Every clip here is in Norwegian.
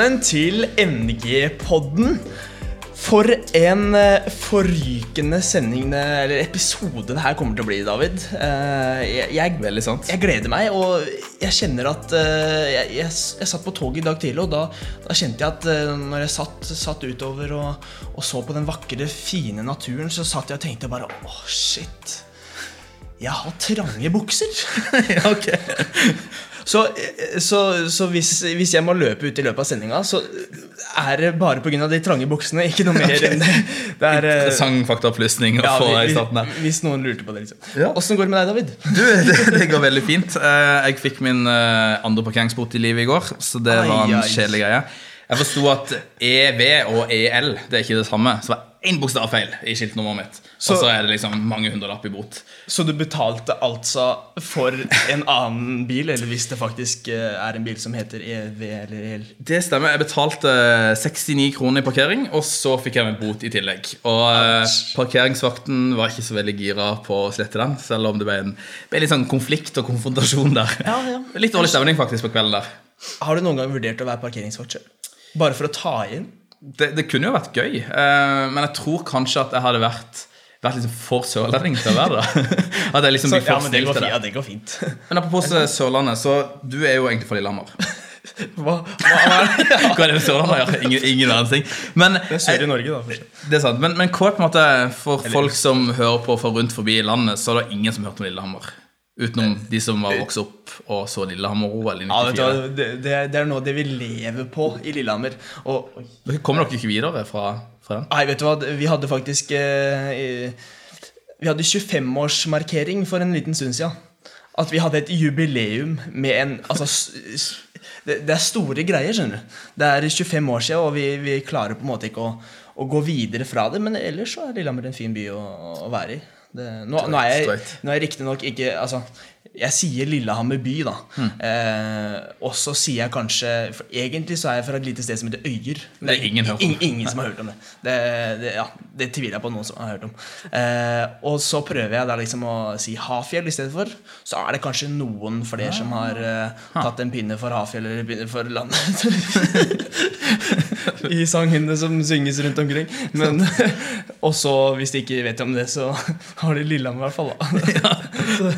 Velkommen til NG-podden. For en eh, forrykende sending, eller episode det her kommer til å bli, David. Eh, Jeg, jeg, Veldig sant. jeg gleder meg, og jeg kjenner at eh, Jeg, jeg, jeg satt på toget i dag tidlig, og da, da kjente jeg at når jeg satt, satt utover og, og så på den vakre, fine naturen, så satt jeg og tenkte bare åh, shit. Jeg har trange bukser. Ja, ok. Så, så, så hvis, hvis jeg må løpe ut i løpet av sendinga, så er det bare pga. de trange buksene. Ikke noe mer enn det. det er, eh, Interessant faktaopplysning å ja, få i starten der. hvis noen lurte på det. liksom Ja. Åssen går det med deg, David? Du, det, det går veldig fint. Eh, Jeg fikk min eh, andre parkeringsbot i livet i går, så det Ai, var en kjedelig greie. Jeg forsto at EV og EL det er ikke det samme. Så var én bokstav feil i skiltnummeret mitt. Så- og så er det liksom mange hundrelapp i bot. Så du betalte altså for en annen bil, eller hvis det faktisk eh, er en bil som heter EV eller EL? Det stemmer. Jeg betalte 69 kroner i parkering, og så fikk jeg en bot i tillegg. Og eh, parkeringsvakten var ikke så veldig gira på å slette den, selv om det ble en ble litt sånn konflikt og konfrontasjon der. Ja, ja. Litt dårlig stemning faktisk på kvelden der. Har du noen gang vurdert å være parkeringsvakt sjøl? Bare for å ta igjen? Det, det kunne jo vært gøy, uh, men jeg tror kanskje at jeg hadde vært vært liksom for sørlending til å være det. At jeg liksom blir ja, for men det går, fint, ja, det. går fint. Men apropos Sørlandet, så du er jo egentlig fra Lillehammer. Hva, hva, er det? Hva er det Sørlandet gjør? Ingen, ingen verdens ting. Men, Det er sør i Norge, da. Forstå. det er sant. Men, men hva er på en måte for folk som hører på fra rundt forbi i landet, så er det ingen som har hørt om Lillehammer. Utenom de som var vokst opp og så Lillehammer-OL i Ja, 94. hva, det, det, er, det er noe det vi lever på i Lillehammer. Og Kommer dere ikke videre fra, fra den? Nei, vet du hva, vi hadde faktisk eh, Vi hadde 25-årsmarkering for en liten stund siden. At vi hadde et jubileum med en Altså det er store greier, skjønner du. Det er 25 år siden, og vi, vi klarer på en måte ikke å, å gå videre fra det. Men ellers så er Lillehammer en fin by å, å være i. Det, nå, nå er jeg, nå er jeg riktignok ikke Altså, jeg sier Lillehammer by, da. Eh, og så sier jeg kanskje for Egentlig så er jeg fra et lite sted som heter Øyer. Det er ingen ingen, ingen som har hørt om det. Det, det, ja, det tviler jeg på noen som har hørt om. Eh, og så prøver jeg da liksom å si Hafjell i stedet for. Så er det kanskje noen flere som har eh, tatt en pinne for Hafjell eller pinne for landet. I sangene som synges rundt omkring. Men også, hvis de ikke vet om det, så har de Lillehammer i hvert fall. Da. Så,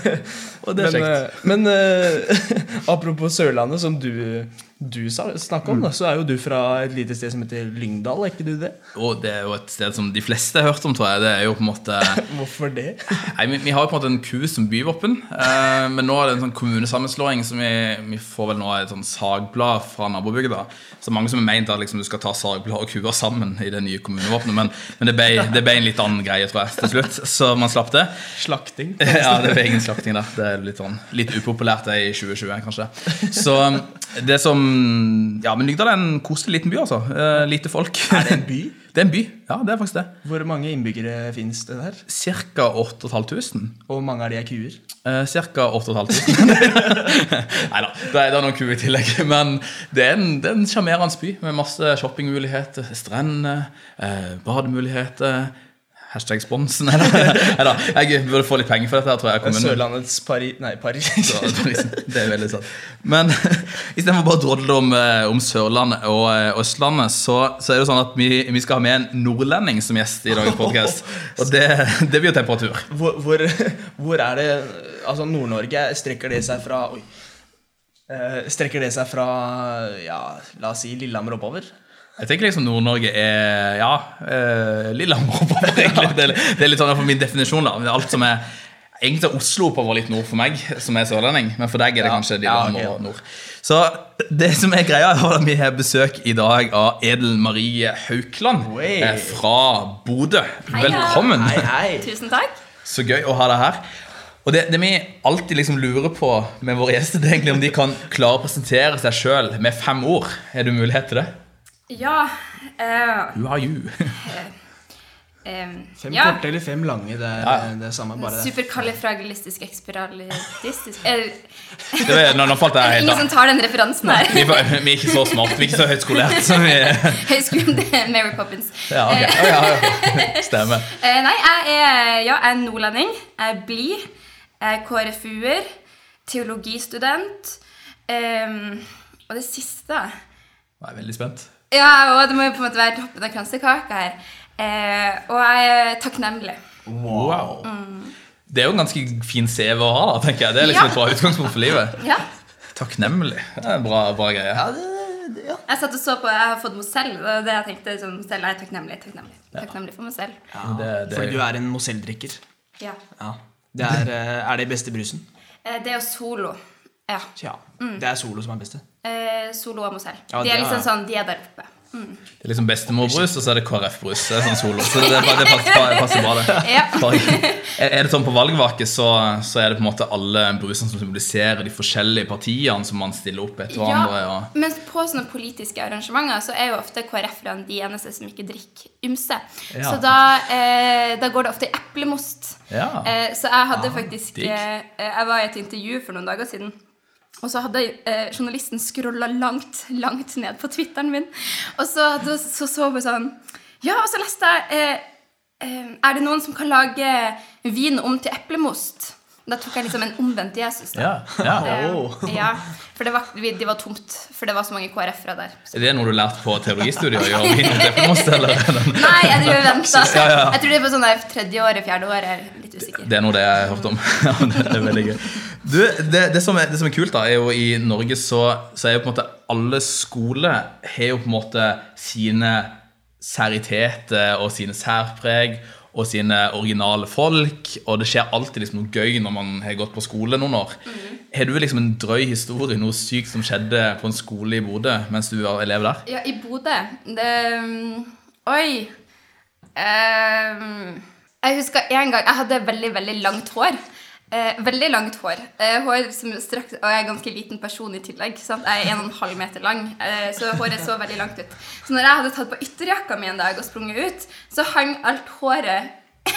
Og det er men, kjekt. eh, men eh, apropos Sørlandet, som du, du snakker om, da, så er jo du fra et lite sted som heter Lyngdal, er ikke du det? Og det er jo et sted som de fleste har hørt om, tror jeg. Det er jo på en måte Hvorfor det? Nei, vi, vi har jo på en måte en ku som byvåpen, eh, men nå er det en sånn kommunesammenslåing som vi, vi får vel nå et sånn sagblad fra nabobygda. Så mange som har ment at liksom, du skal ta sagblad og kuer sammen i det nye kommunevåpenet, men, men det, ble, det ble en litt annen greie, tror jeg, til slutt. Så man slapp det. Slakting? Ja, det ble ingen slakting der. Det er litt, sånn, litt upopulært det i 2020, kanskje. Så det som Ja, men Lyngdal er en koselig liten by, altså. Eh, lite folk. Er det en by? Det er en by. Ja, det er faktisk det. Hvor mange innbyggere fins det der? Cirka 8500. Og hvor mange av de er kuer? Eh, Cirka 8500. Nei da, det, er- noen kuer i tillegg. Men det en, det er en sjarmerende by med masse shoppingmuligheter, strender, eh, bademuligheter. Hashtag spons. Nei da. Jeg burde få litt penger for dette. her, tror jeg. jeg. Sørlandets Paris Nei, Paris. Det er veldig sant. Men istedenfor bare å drodle om, eh, om Sørlandet og eh, Østlandet, så, så er det sånn at vi, vi skal ha med en nordlending som gjest i dagens podkast. Og det, det blir jo temperatur. Hvor, hvor, hvor er det Altså, Nord-Norge, strekker det seg fra Oi. Eh, strekker det seg fra ja, la oss si Lillehammer oppover? Jeg tenker liksom Nord-Norge er ja, eh, Lillehammer oppover, egentlig. Det, er- det er litt sånn for min definisjon, da. Det er alt som er Egentlig er Oslo oppover litt nord for meg, som er sørlending. Men for deg er det Ja, kanskje Lillehammer ja, okay. nord. Så det som er greia, er at vi har besøk i dag av Edel Marie Haukland Oi. eh, fra Bodø. Velkommen. Hei, hei. Tusen takk. Så gøy å ha deg her. Og det, det vi alltid liksom lurer på med våre gjester, det er egentlig om de kan klare å presentere seg sjøl med fem ord. Er det mulighet til det? Ja uh, Who are you? Um, Fem ja. korte eller fem lange, det er Ja. det er samme. bare det. Superkalifragilistisk ekspiralistisk eh, det var, nå, nå falt jeg helt Ingen som tar den referansen her. Vi, er- vi er ikke så smart, vi er ikke så høyt skolert. Vi, Høyskolen til Mary Poppins. ja, okay. Ja, ja. Stemmer. Eh, nei, jeg er, ja, jeg er nordlending. Jeg er blid. Jeg er KrFU-er. Teologistudent. Um, og det siste Jeg er veldig spent. Ja, og det må jo på en måte være toppen av kransekaka her. Eh, og jeg er takknemlig. Wow. Det er jo en ganske fin CV å ha, da, tenker jeg. Det er liksom Ja. et bra utgangspunkt for livet. Ja. Takknemlig. Det er en bra, bra greie. Ja, det, det, ja. Jeg satt og så på, jeg har fått Mozell, og det jeg tenkte som selv er takknemlig. Takknemlig, takknemlig for Mozell. selv. Det, det, Fordi du er en Mozell-drikker. Ja. Ja. Det er, eh, er det beste brusen? Eh, det er jo Solo. Ja. Ja. Det er Solo som er beste. Eh, Solo og Mozell. Ja, de er liksom sånn, de er der oppe. det er liksom bestemorbrus, og så er det KrF-brus. Det er sånn solo. Så det, det passer, passer bra, det. Ja. Er det sånn på valgvake, så, så er det på en måte alle brusene som symboliserer de forskjellige partiene som man stiller opp etter hverandre. Ja, Og, men på sånne politiske arrangementer så er jo ofte KrF-erne de eneste som ikke drikker ymse. Ja. Så da, eh, da går det ofte i eplemost. Ja. Eh, så jeg hadde Ah, faktisk eh, Jeg var i et intervju for noen dager siden. Og så hadde eh, journalisten scrolla langt, langt ned på Twitteren min. Og så hadde- så så hun sånn Ja, og så leste jeg eh, eh, Er det noen som kan lage vin om til eplemost? Da tok jeg liksom en omvendt Jesus. Da. ja, ja. Eh, ja, for det var, vi- de var tomt, for det var så mange KrF-ere der. Er det noe du lærte på teologistudiet? å gjøre eller er det- Nei, jeg driver og venter. Ja, ja. Jeg tror det er på sånn der tredje året, fjerde året. Jeg er litt usikker. Det er noe det jeg har hørt om. Ja, det er veldig gøy. Du, det, det, som er, det som er kult, da, er jo i Norge så, så er jo på en måte alle skoler har jo på en måte sine særiteter og sine særpreg og sine originale folk, og det skjer alltid liksom noe gøy når man har gått på skole noen år. Har du liksom en drøy historie, noe sykt som skjedde på en skole i Bodø mens du var elev der? Ja, i Bodø det, um, Oi. Um, jeg husker en gang Jeg hadde veldig, veldig langt hår. Eh, veldig langt hår. Eh, hår som straks, og jeg er ganske liten person i tillegg. Sant? Jeg er 1,5 meter lang, eh, så håret så veldig langt ut. Så når jeg hadde tatt på ytterjakka mi en dag og sprunget ut, så hang alt håret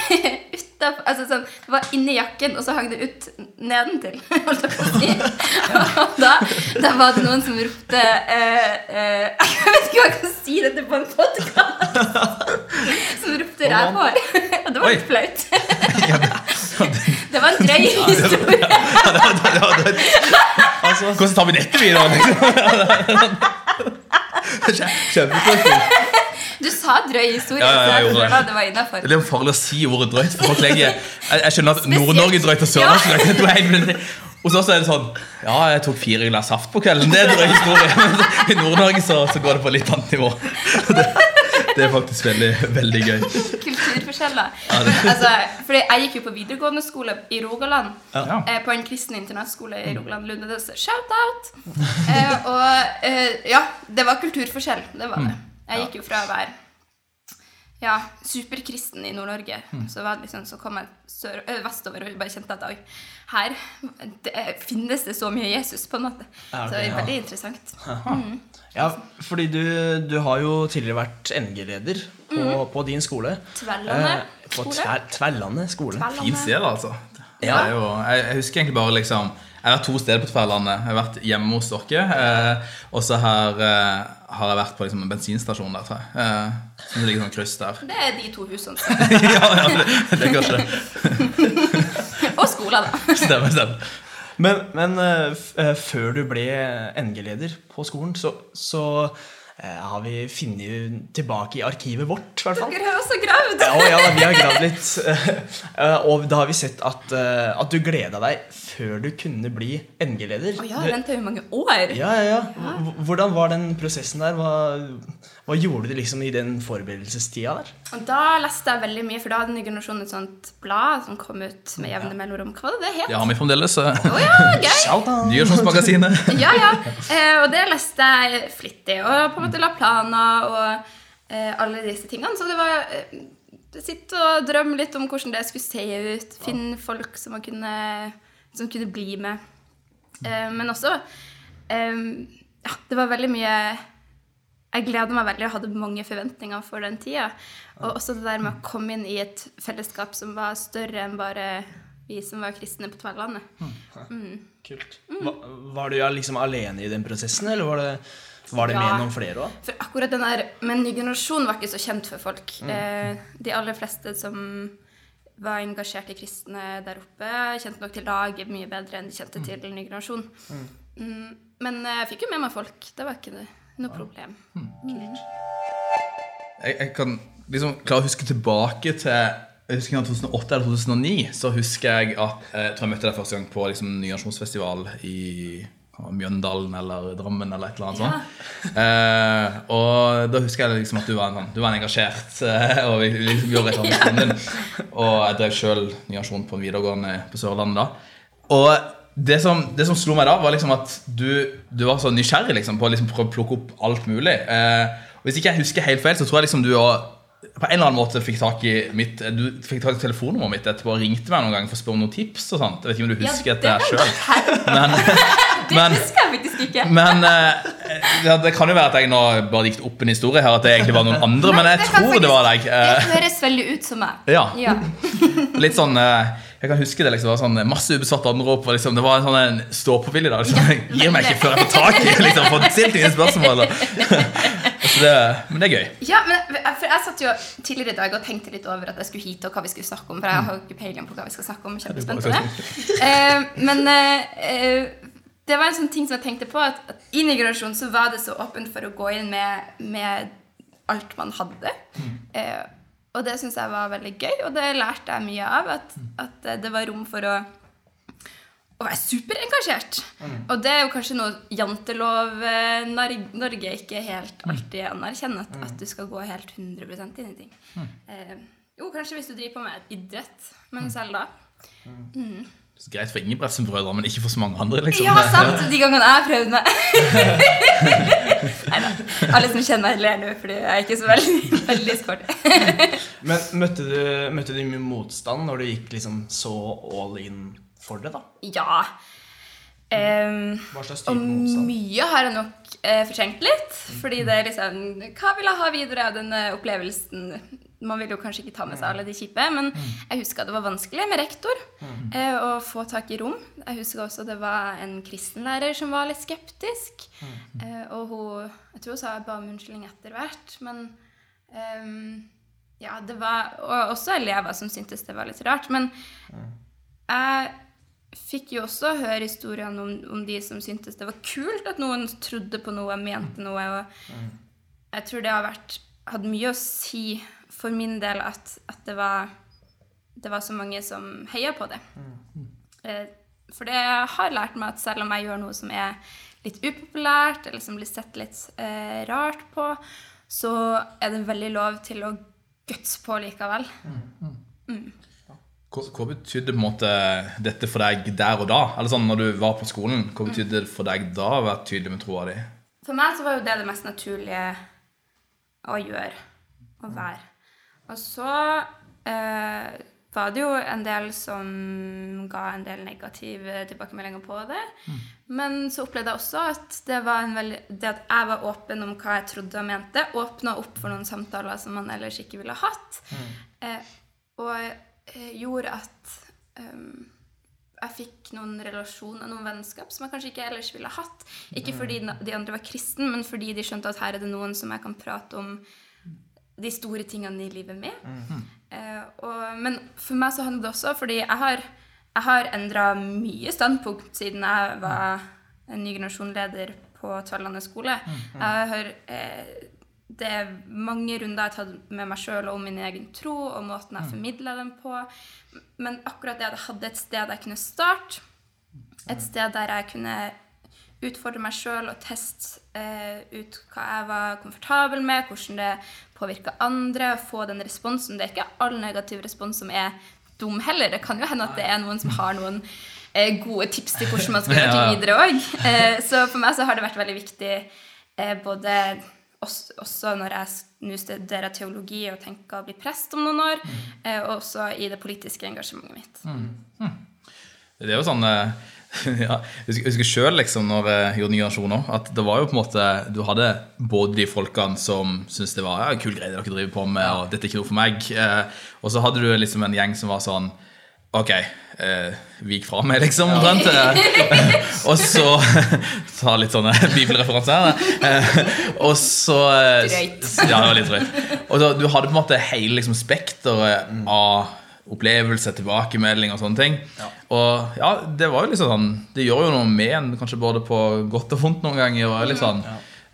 utaf, altså sånn, Det var inni jakken, og så hang det ut nedentil. Og da, da var det noen som ropte eh, eh, Jeg vet ikke hva jeg kan si dette på en podkast! Som ropte rævhår. Og det var litt flaut. Det var en drøy historie. Altså, Hvordan tar vi dette videre? Liksom? Kjempespørsmål. Du sa drøy historie, Ja, ja, jeg gjorde det. det var innafor. Det er litt farlig å si ordet drøyt. For folk legger, jeg, jeg skjønner at Nord-Norge-drøyt og Sørlandsdrøyt helt veldig- er det sånn Ja, jeg tok fire glass saft på kvelden. Det er drøy historie. Men i Nord-Norge så, så går det på litt annet nivå. Det, det er faktisk veldig, veldig gøy. Kulturforskjeller. altså, fordi jeg gikk jo på videregående skole i Rogaland. Ja. Eh, på en kristen internatskole i Rogaland. Lundenes shout-out! Eh, og eh, ja, det var kulturforskjell. Det var det. Jeg gikk jo fra å være ja, superkristen i Nord-Norge, så, liksom, så kom jeg sør, vestover og bare kjente at oi, her det, er- finnes det så mye Jesus, på en måte. Ja, Så det er er ja. veldig interessant. ja, fordi du, du har jo tidligere vært NG-leder på, på din skole. Tvellane Eh, på skole. Tver, Tverlandet skole. Fin sted, altså. Det Ja. er jo, jeg, jeg husker egentlig bare liksom Jeg har vært to steder på Tverlandet. Jeg har vært hjemme hos dere. Eh, og så har, eh, har jeg vært på liksom, en bensinstasjon der, tror jeg. Eh, som det ligger sånn kryss der. Det er de to husene. ja, ja, det, det er kanskje det. Og skoler, da. Stemmer, stemmer. Men, men eh, f eh, før du ble NG-leder på skolen, så, så har vi funnet tilbake i arkivet vårt, i hvert fall. Dere har også gravd. Ja, ja, vi har gravd litt. eh, Og da har vi sett at, eh, at du gleda deg før du kunne bli NG-leder. Oh, ja, venta jo mange år. Ja, ja, ja. Hvordan var den prosessen der? Hva, hva gjorde du liksom i den forberedelsestida der? Og da leste jeg veldig mye, for da hadde Ny generasjon et sånt blad som kom ut med jevne mellomrom. Hva var det det het? Det har vi fremdeles. eh, Å ja, gøy! Nyhetsmagasinet. Ja, ja. Eh, og det leste jeg flittig, og på en måte la planer og eh, alle disse tingene. Så det var eh, Sitte og drømme litt om hvordan det skulle se ut. Finne folk som man kunne, som kunne bli med. Eh, men også eh, Ja, det var veldig mye Jeg gleda meg veldig og hadde mange forventninger for den tida. Og også det der med å komme inn i et fellesskap som var større enn bare vi som var kristne på Tverlandet. Kult. Var, var du liksom alene i den prosessen, eller var det, var det Ja. med noen flere òg? For akkurat den der Men ny generasjon var ikke så kjent for folk. Eh, de aller fleste som var engasjert i kristne der oppe, kjente nok til laget mye bedre enn de kjente til ny generasjon. Mm, men eh, jeg fikk jo med meg folk. Det var ikke det. Noe problem. Jeg, jeg kan liksom klare å huske tilbake til jeg husker 2008 eller 2009 så husker jeg at eh, jeg tror jeg møtte deg første gang på liksom, nyansjonsfestival i Mjøndalen eller Drammen eller et eller annet sånt. Eh, og da husker jeg liksom at du var en, sånn- du var en engasjert eh, og vi liksom gjorde et eller annet. Og jeg drev sjøl Nyasjon på en videregående på Sørlandet da. Og det som, det som slo meg da, var liksom at du, du var så nysgjerrig liksom, på å liksom prøve å plukke opp alt mulig. Eh, og hvis ikke jeg husker helt feil, så tror jeg liksom du også på en eller annen måte fikk tak i mitt Du fikk tak i telefonnummeret mitt etterpå og ringte meg noen gang for å spørre om noen tips. og sånt Jeg vet ikke om du husker Ja, dette det sjøl. kan Men, Det men, husker jeg faktisk ikke. men eh, det kan jo være at jeg nå bare dikter opp en historie her, at det egentlig var noen andre. Men jeg det tror det var deg. Det Eh, høres veldig ut som meg. Ja. ja. Litt sånn eh, Jeg kan huske det liksom, det var sånn masse ubesvarte anrop. Og liksom, det var en sånn en stå-på-vilje. liksom, Jeg gir meg ikke før jeg får tak i liksom, får stilt ingen spørsmål. Det, men det er gøy. Ja, men for Jeg satt jo tidligere i dag og tenkte litt over at jeg skulle hit, og hva vi skulle snakke om. For jeg har ikke peiling på hva vi skal snakke om. Kjempespent på det. Uh, men eh, det var en sånn ting som jeg tenkte på, at, at i migrasjon så var det så åpent for å gå inn med, med alt man hadde. Eh, og det syns jeg var veldig gøy, og det lærte jeg mye av. At, at eh, det var rom for å å være superengasjert. Og det er jo kanskje noe jantelov eh, Norge ikke helt alltid anerkjenner. At, at du skal gå helt 100 inn i ting. Eh, jo, kanskje hvis du driver på med idrett, men selv da. Så greit for Ingebrigtsen-brødre, men ikke for så mange andre. liksom. Ja, sant! De gangene jeg har prøvd meg. Neida. Alle som kjenner meg, ler nå, fordi jeg er ikke så veldig, veldig sporty. Men møtte du, møtte du mye motstand når du gikk liksom så all in for det, da? Ja. Um, Hva slags Og type motstand? mye har jeg nok eh, fortrengt litt. Fordi det er liksom Hva vil jeg ha videre av denne opplevelsen? Man vil jo kanskje ikke ta med seg alle de kjipe, men jeg husker det var vanskelig med rektor eh, å få tak i rom. Jeg husker også det var en kristenlærer som var litt skeptisk. Eh, og hun Jeg tror hun sa jeg ba om unnskyldning etter hvert, men eh, Ja, det var Og også elever som syntes det var litt rart. Men jeg fikk jo også høre historiene om, om de som syntes det var kult at noen trodde på noe, mente noe. Og jeg tror det har vært, hatt mye å si for min del at, at det, var, det var så mange som heia på det. Eh, For det har lært meg at selv om jeg gjør noe som er litt upopulært, eller som blir sett litt eh, rart på, så er det veldig lov til å gutse på likevel. Hva, hva betydde på en måte dette for deg der og da? Eller sånn når du var på skolen, Hva betydde det for deg da å være tydelig med troa di? For meg så var jo det det mest naturlige å gjøre. Å være. Og så eh, var det jo en del som ga en del negative tilbakemeldinger på det. Men så opplevde jeg også at det, var en veldig, det at jeg var åpen om hva jeg trodde og mente, åpna opp for noen samtaler som man ellers ikke ville hatt. Eh, og eh, gjorde at ehm, jeg fikk noen relasjoner, noen vennskap som jeg kanskje ikke ellers ville hatt. Ikke fordi de andre var kristne, men fordi de skjønte at her er det noen som jeg kan prate om de store tingene i livet med. Uh, og, men for meg så handler det også fordi jeg har, jeg har endra mye standpunkt siden jeg var en ny generasjonleder på Tverlandet skole. Jeg har, uh, det er mange runder jeg har tatt med meg sjøl om min egen tro og måten jeg formidler dem på. Men akkurat det at jeg hadde et sted jeg kunne starte, et sted der jeg kunne utfordre meg sjøl og teste eh, ut hva jeg var komfortabel med, hvordan det påvirka andre, og få den responsen. Det er ikke all negativ respons som er dum heller. Det kan jo hende at det er noen som har noen eh, gode tips til hvordan man skal gjøre ting videre òg. Eh, så for meg så har det vært veldig viktig eh, både også, når jeg nå studerer teologi og tenker å bli prest om noen år, eh, og også i det politiske engasjementet mitt. Det er jo sånn eh, ja, Jeg husker- sjøl liksom, når jeg gjorde nye nasjoner, at det var jo på en måte Du hadde både de folkene som syntes det var ja, kul greie dere driver på med, og dette er ikke noe for meg, eh, og så hadde du liksom en gjeng som var sånn Ok, eh, vik fra meg, liksom, omtrent. Eh, og så Ta litt sånne bibelreferanser her. Eh, og så eh, Drøyt. Ja, det var litt drøyt. Og så, du hadde på en måte hele liksom, spekteret av opplevelse, tilbakemelding og sånne ting. Og ja, det var jo liksom sånn Det gjør jo noe med en, kanskje både på godt og vondt noen ganger. Og litt sånn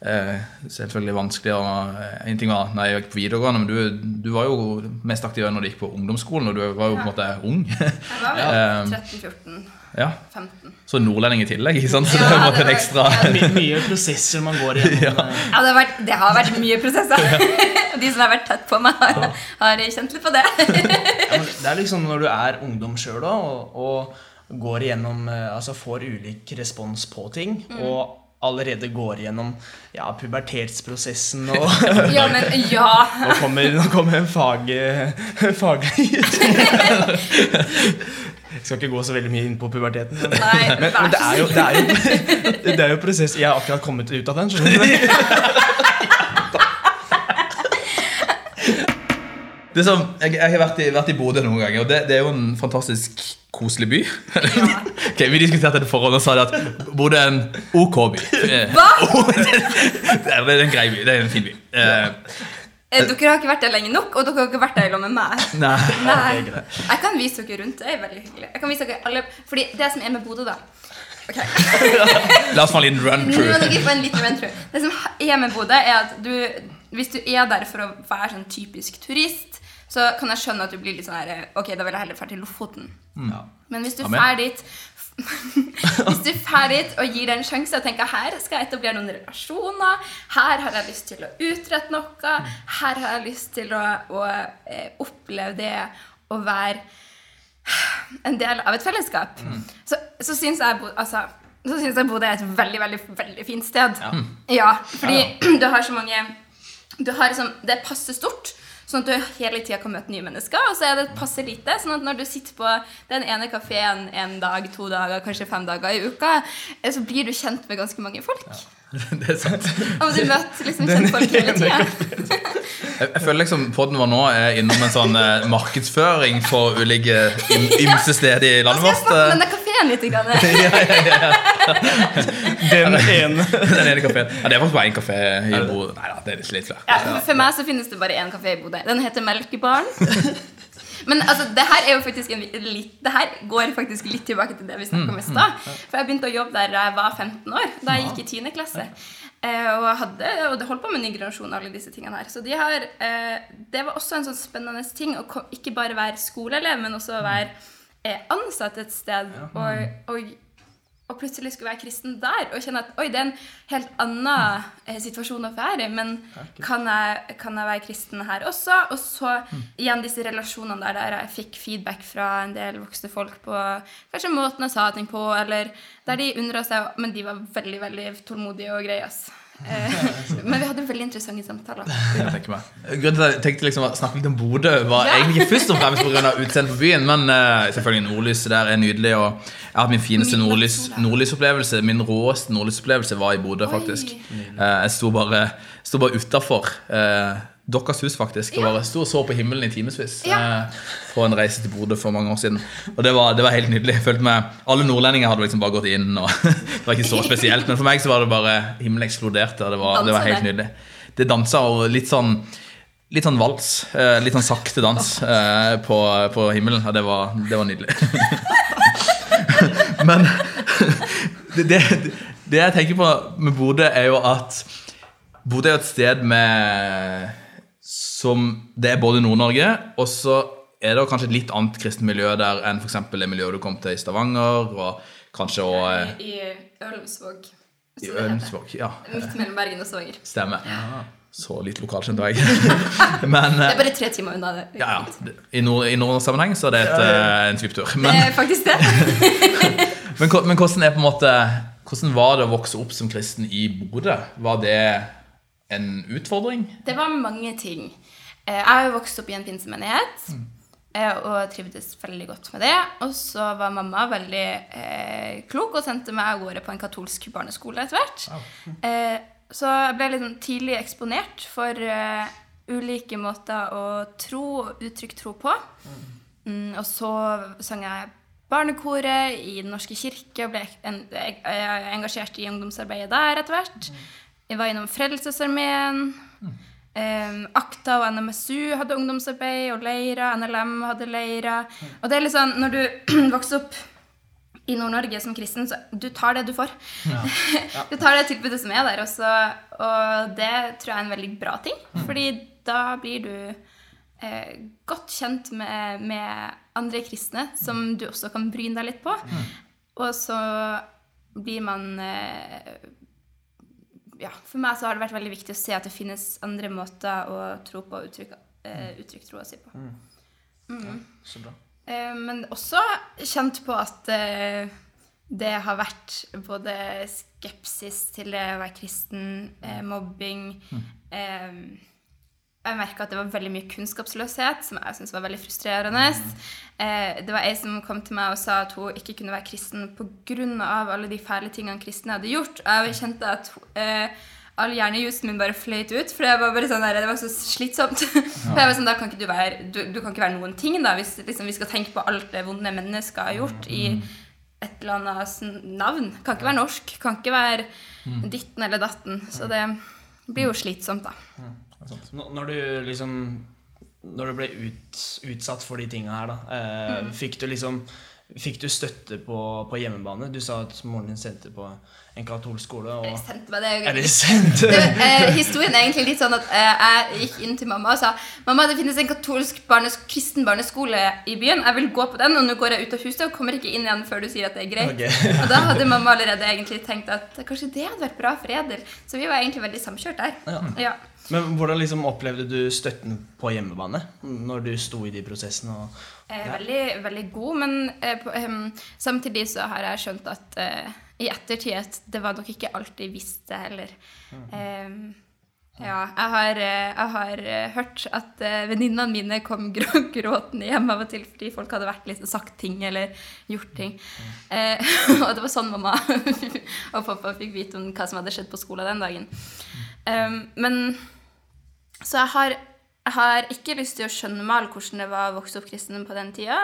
eh, selvfølgelig vanskelig. Og, eh, en ting var nei, jeg gikk på videregående, men du, du var jo mest aktiv når du gikk på ungdomsskolen, og du var jo på en måte ung. Jeg var Ja. vel 13-14-15. Ja. Så nordlending i tillegg, ikke sant? Så det Ja, er på en det en ekstra. My, mye prosesser man går igjennom. Ja, Ja, det har vært, det har vært mye prosesser. De som har vært tett på meg, har, har kjent litt på det. Ja, det er liksom når du er ungdom sjøl og, og går igjennom eh, Altså får ulik respons på ting. Og allerede går igjennom ja, pubertetsprosessen og Ja, men ja. Nå kommer, nå kommer fag, faglig Jeg skal ikke gå så veldig mye inn på puberteten. Men, Nei, men, men det, er jo, det, er jo, det er jo prosess Jeg har akkurat kommet ut av den. skjønner du? Det som, jeg, jeg har vært i, vært i Bodø noen ganger, og det, det er jo en fantastisk koselig by. Ok, vi diskuterte det forhånd og sa det at Bodø er en OK by. Hva? det, er, det er en grei by. Det er en fin by. Eh, Eh, Dere har ikke vært der lenge nok, og dere har ikke vært der sammen med meg. nei. Nei. Jeg kan vise dere rundt. Det er veldig hyggelig. Jeg kan vise dere alle Fordi det som er med Bodø, da okay. La oss få en liten run Nå må through. dere få en liten run through. Det som er med Bodø, er at du Hvis du er der for å være sånn typisk turist, så kan jeg skjønne at du blir litt sånn her Ok, da vil jeg heller dra til Lofoten. Ja. Men hvis du drar dit Hvis du drar dit og gir det en sjanse og tenker her skal jeg etablere noen relasjoner, her har jeg lyst til å utrette noe, her har jeg lyst til å, å eh, oppleve det å være en del av et fellesskap, så, så syns jeg, altså, så syns jeg Bodø er et veldig, veldig, veldig fint sted. Ja, fordi du har så mange du har liksom, Det er passe stort, sånn at du hele tida kan møte nye mennesker. Og så er det passe lite, sånn at når du sitter på den ene kafeen en dag, to dager, kanskje fem dager i uka, eh, så blir du kjent med ganske mange folk. Det er sant. Og du møter liksom kjentfolk hele tida. Jeg, føler liksom podden vår nå er innom en sånn eh, markedsføring for ulike im, ymse steder i Nå landet skal jeg snakke om vårt. denne kafeen litt. Grann. Den ene Den ene kafeen. Ja, det er faktisk bare én kafé i Bodø. Nei da, det er litt, flere. Ja, for- for meg så finnes det bare én kafé i Bodø. Den heter Melkebaren. Men altså, det her er jo faktisk en, litt, det her går faktisk litt tilbake til det vi snakka om i stad. For jeg begynte å jobbe der da jeg var 15 år, da jeg gikk i 10. klasse. Eh, og, hadde, og det holdt på med ny generasjon alle disse tingene her. Så de har, eh, det var også en sånn spennende ting å ikke bare være skoleelev, men også være eh, ansatt et sted. Og, og, og plutselig skulle være kristen der og kjenne at oi, det er en helt annen eh, situasjon å være i, men kan jeg, kan jeg være kristen her også? Og så igjen disse relasjonene der, der jeg fikk feedback fra en del voksne folk på kanskje måten jeg sa ting på, eller der de undra seg, men de var veldig, veldig tålmodige og greie. ass. Eh, men vi hadde veldig interessante samtaler. Jeg tenker meg. Grunnen til at jeg tenkte liksom å snakke litt om Bodø, var Ja. egentlig ikke først og fremst pga. utseendet på byen, men uh, selvfølgelig nordlyset der er nydelig. Og jeg har hatt min fineste nordlys, nordlysopplevelse. Min råeste nordlysopplevelse var i Bodø, faktisk. Uh, jeg sto bare, sto bare utafor eh, deres hus, faktisk, og Ja. bare sto og så på himmelen i timevis. Ja. Eh, på en reise til Bodø for mange år siden. Og det var, det var helt nydelig. Jeg følte meg, Alle nordlendinger hadde liksom bare gått inn, og det var ikke så spesielt. Men for meg så var det bare himmelen eksploderte, og det var, det var helt nydelig. Det dansa og litt sånn Litt sånn vals. eh, Litt sånn sakte dans eh, på, på himmelen. Og det var, det var nydelig. Men det, det, det jeg tenker på med Bodø, er jo at Bodø er jo et sted med som Det er både Nord-Norge, og så er det kanskje et litt annet kristent miljø der enn f.eks. det miljøet du kom til i Stavanger, og kanskje òg I Ølensvåg. i det heter. Ønsvåg. Ja, Midt mellom Bergen og Stavanger. stemmer. Så litt lokalkjent var jeg. Men Det eh, er bare tre timer unna det. ja, ja. I nord- i nordsammenheng så er det et, ja, en svipptur. Det er faktisk det. men, men hvordan er på en måte Hvordan var det å vokse opp som kristen i Bodø? Var det en utfordring? Det var mange ting. Eh, Jeg har jo vokst opp i en pinsemenighet mm. og trivdes veldig godt med det. Og så var mamma veldig eh, klok og sendte meg av gårde på en katolsk barneskole etter hvert. Eh, så jeg ble litt sånn tidlig eksponert for eh, ulike måter å tro og uttrykke tro på. Mm, og så sang jeg barnekoret i Den norske kirke og ble en, jeg, engasjert i ungdomsarbeidet der etter hvert. Jeg var innom Frelsesarmeen. Um, Akta og NMSU hadde ungdomsarbeid, og Leira, NLM hadde Leira. Og det er litt sånn, når du vokser opp i Nord-Norge som kristen, så du tar det du får. du tar det tilbudet som er der, Også, og det tror jeg er en veldig bra ting. Fordi da blir du eh, godt kjent med, med, andre kristne, som du også kan bryne deg litt på. Og så blir man eh, ja, For meg så har det vært veldig viktig å se at det finnes andre måter å tro på og uttrykke, eh, uttrykke troa si på. Mm. Så bra. Eh, men også kjent på at eh, det har vært både skepsis til det å være kristen, eh, mobbing Jeg merka at det var veldig mye kunnskapsløshet, som jeg syntes var veldig frustrerende. Det var ei som kom til meg og sa at hun ikke kunne være kristen pga. alle de fæle tingene kristne hadde gjort. Jeg kjente at all hjernejusen min bare fløyt ut. For var bare sånn der, det var så slitsomt. Ja. For jeg var sånn, da kan ikke du, være, du, du kan ikke være noen ting, da, hvis liksom, vi skal tenke på alt det vonde mennesker har gjort i mm. et eller annet navn. Kan ikke være norsk. Kan ikke være mm. ditten eller datten. Så det blir jo slitsomt, da. Når du liksom Når du ble ut, utsatt for de tinga her, da, eh, mm. fikk du liksom Fikk du støtte på, på, hjemmebane? Du sa at moren din sendte på en katolsk skole. Og... Sendte meg det. Eller sendte det, eh, Historien er egentlig litt sånn at eh, jeg gikk inn til mamma og sa Mamma, det finnes en katolsk barnes, kristen barneskole i byen. Jeg vil gå på den, og nå går jeg ut av huset og kommer ikke inn igjen før du sier at det er greit. Okay. og da hadde mamma allerede egentlig tenkt at kanskje det hadde vært bra for Edel. Så vi var egentlig veldig samkjørt der. Ja. Ja. Men hvordan liksom opplevde du støtten på hjemmebane når du sto i de prosessene? Og, ja. veldig, veldig god, men eh, på, um, samtidig så har jeg skjønt at uh, i ettertid at det var nok ikke alt de visste heller. Mm. Um, ja, jeg har, jeg har hørt at venninnene mine kom grå gråtende hjem av og til fordi folk hadde vært liksom, sagt ting eller gjort ting. Mm. Uh, og det var sånn mamma og pappa fikk vite om hva som hadde skjedd på skolen den dagen. Um, men så jeg har, jeg har, ikke lyst til å skjønnmale hvordan det var å vokse opp kristen på den tida.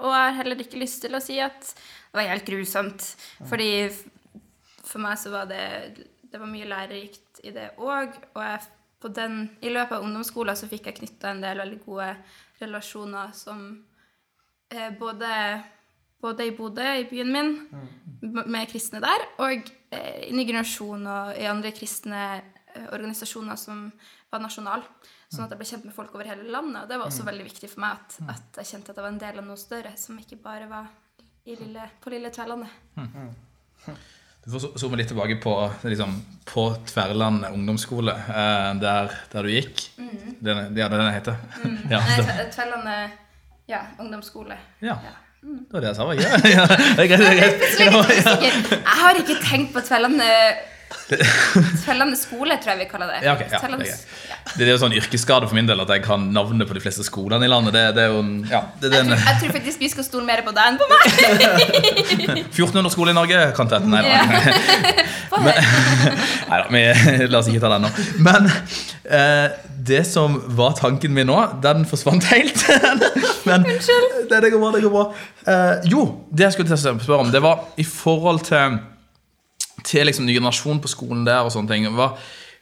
Og jeg har heller ikke lyst til å si at det var helt grusomt. Fordi for meg så var det Det var mye lærerikt i det òg. Og jeg, den, i løpet av ungdomsskolen så fikk jeg knytta en del veldig gode relasjoner som eh, både, både i Bodø, i byen min, med kristne der, og eh, i Ny generasjon og i andre kristne eh, organisasjoner som var nasjonal. Sånn at jeg ble kjent med folk over hele landet. Og det var også mm. veldig viktig for meg at, mm. at, jeg kjente at jeg var en del av noe større, som ikke bare var lille, på lille Tverlandet. Mm. Du får zoome litt tilbake på, liksom, på Tverland ungdomsskole, eh, der, der, du gikk. Mm. Den, ja, det er den heter. Mm. ja, Tverlandet ja, ungdomsskole. Ja. ja. Det var det jeg sa, var ja, ja, det? Er greit. Jeg har ikke tenkt på Tverlandet Tellende skole, tror jeg vi kaller det. Ja, okay, ja, det, er. det, er jo sånn yrkesskade for min del at jeg kan navnet på de fleste skolene i landet. Det, det er jo ja, jeg, tror, jeg, tror, faktisk vi skal stole mer på deg enn på meg. 1400 skoler i Norge, kan da. Nei da, la oss ikke ta den nå. Men eh, det som var tanken min nå, den forsvant helt. Men Unnskyld. Det, går bra. det går bra. Eh, jo, det jeg skulle spørre om, det var i forhold til til liksom, ny generasjon på skolen der og sånne ting. Hva,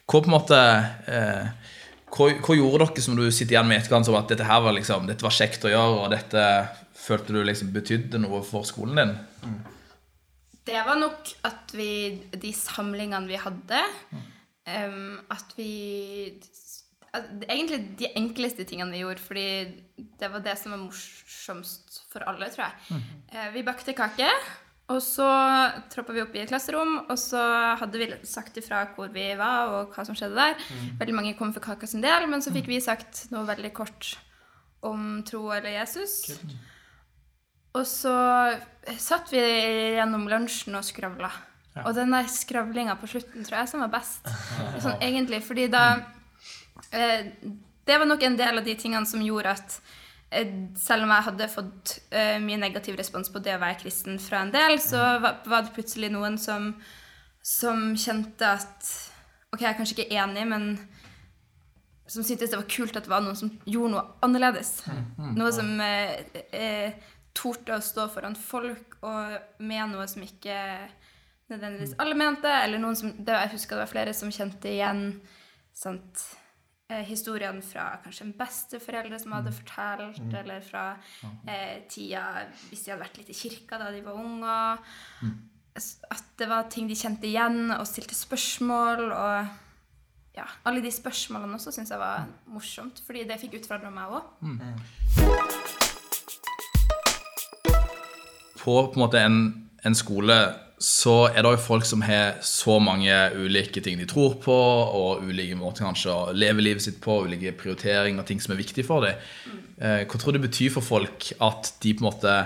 hva på en måte eh, hva, hva, gjorde dere som du sitter igjen med etterkant som at dette her var liksom, dette var kjekt å gjøre, og dette følte du liksom betydde noe for skolen din? Mm. Det var nok at vi De samlingene vi hadde mm. um, At vi at, Egentlig de enkleste tingene vi gjorde, fordi det var det som var morsomst for alle, tror jeg. Mm. Uh, vi bakte kake. Og så troppa vi opp i et klasserom, og så hadde vi sagt ifra hvor vi var, og hva som skjedde der. Mm. Veldig mange kom for kaka sin del, men så fikk vi sagt noe veldig kort om tro eller Jesus. Kult. Og så satt vi gjennom lunsjen og skravla. Ja. Og den der skravlinga på slutten tror jeg som var best. Sånn, egentlig, fordi da eh, Det var nok en del av de tingene som gjorde at selv om jeg hadde fått uh, mye negativ respons på det å være kristen fra en del, så var, var det plutselig noen som, som, kjente at Ok, jeg er kanskje ikke enig, men som syntes det var kult at det var noen som gjorde noe annerledes. Noe som uh, uh, torde å stå foran folk og med noe som ikke nødvendigvis alle mente, eller noen som det, Jeg husker det var flere som kjente igjen sant, eh, historiene fra kanskje en besteforeldre som hadde fortalt, eller fra eh, tida hvis de hadde vært litt i kirka da de var unge. Mm. At det var ting de kjente igjen, og stilte spørsmål. Og ja, alle de spørsmålene også syns jeg var morsomt, fordi det fikk utfordra meg òg. På på en måte en, en skole så er det jo folk som har så mange ulike ting de tror på, og ulike måter kanskje å leve livet sitt på, ulike prioriteringer, ting som er viktige for dem. Eh, hva tror du det betyr for folk at de på en måte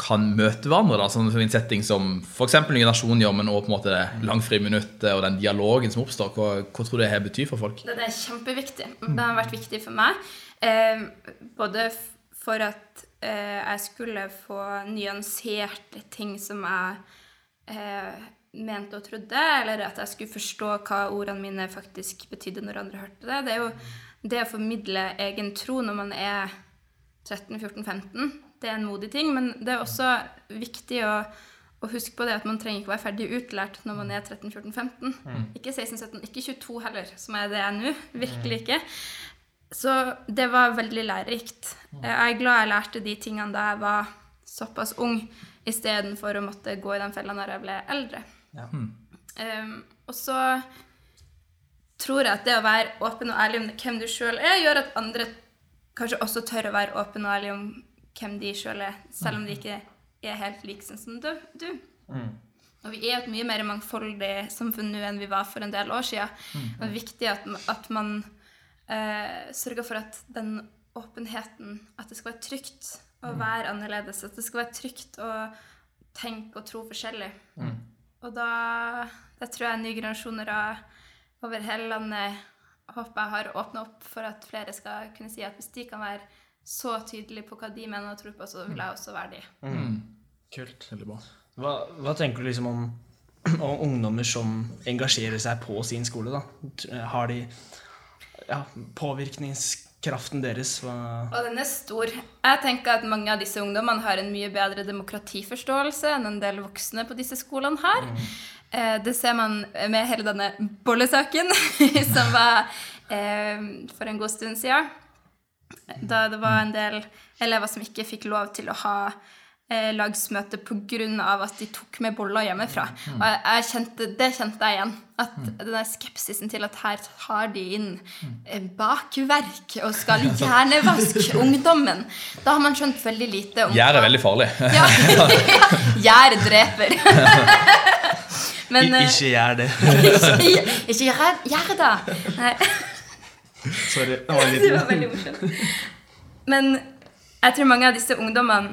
kan møte hverandre? da, sånn en setting som f.eks. Nye Nasjon gjør, men også på en måte det langfriminuttet og den dialogen som oppstår. Hva, hva tror du det her betyr for folk? Det er kjempeviktig. Det har vært viktig for meg. Eh, både for at eh, jeg skulle få nyansert ting som jeg eh, mente og trodde, eller at jeg skulle forstå hva ordene mine faktisk betydde når andre hørte det. Det er jo det å formidle egen tro når man er 13-14-15. Det er en modig ting, men det er også viktig å, å huske på det at man trenger ikke være ferdig utlært når man er 13-14-15. Ikke 16-17, ikke 22 heller, som er det jeg er nå. Virkelig ikke. Så det var veldig lærerikt. Jeg er glad jeg lærte de tingene da jeg var såpass ung, istedenfor å måtte gå i den fella når jeg ble eldre. Ja. Um, og så tror jeg at det å være åpen og ærlig om hvem du sjøl er, gjør at andre kanskje også tør å være åpen og ærlig om hvem de sjøl er, selv om de ikke er helt like sånn som du. du. Og vi er et mye mer mangfoldig samfunn nå enn vi var for en del år siden. Og det er viktig at, at man uh, sørger for at den åpenheten At det skal være trygt å være annerledes. At det skal være trygt å tenke og tro forskjellig. Og da, da tror jeg nye generasjoner over hele landet håper jeg har åpna opp for at flere skal kunne si at hvis de kan være så tydelige på hva de mener og tror på, så vil jeg også være de. Kult. Veldig bra. Hva, hva tenker du liksom om, om ungdommer som engasjerer seg på sin skole? da? Har de ja, påvirkningskraften deres? Hva, Og den er stor. Jeg tenker at mange av disse ungdommene har en mye bedre demokratiforståelse enn en del voksne på disse skolene har. Mm. Det ser man med hele denne bollesaken som var eh, for en god stund siden. Da det var en del elever som ikke fikk lov til å ha eh, lagsmøte pga. at de tok med boller hjemmefra. Og jeg, jeg kjente, det kjente jeg igjen. At den skepsisen til at her tar de inn eh, bakverk og skal hjernevaske ungdommen. Da har man skjønt veldig lite om Gjær er veldig farlig. Ja, Gjær dreper. Men I, eh, ikke gjør det. ikke, ikke gjør, gjør det. Nei. Sorry. Det var Det var veldig morsomt. Men jeg tror mange av disse ungdommene,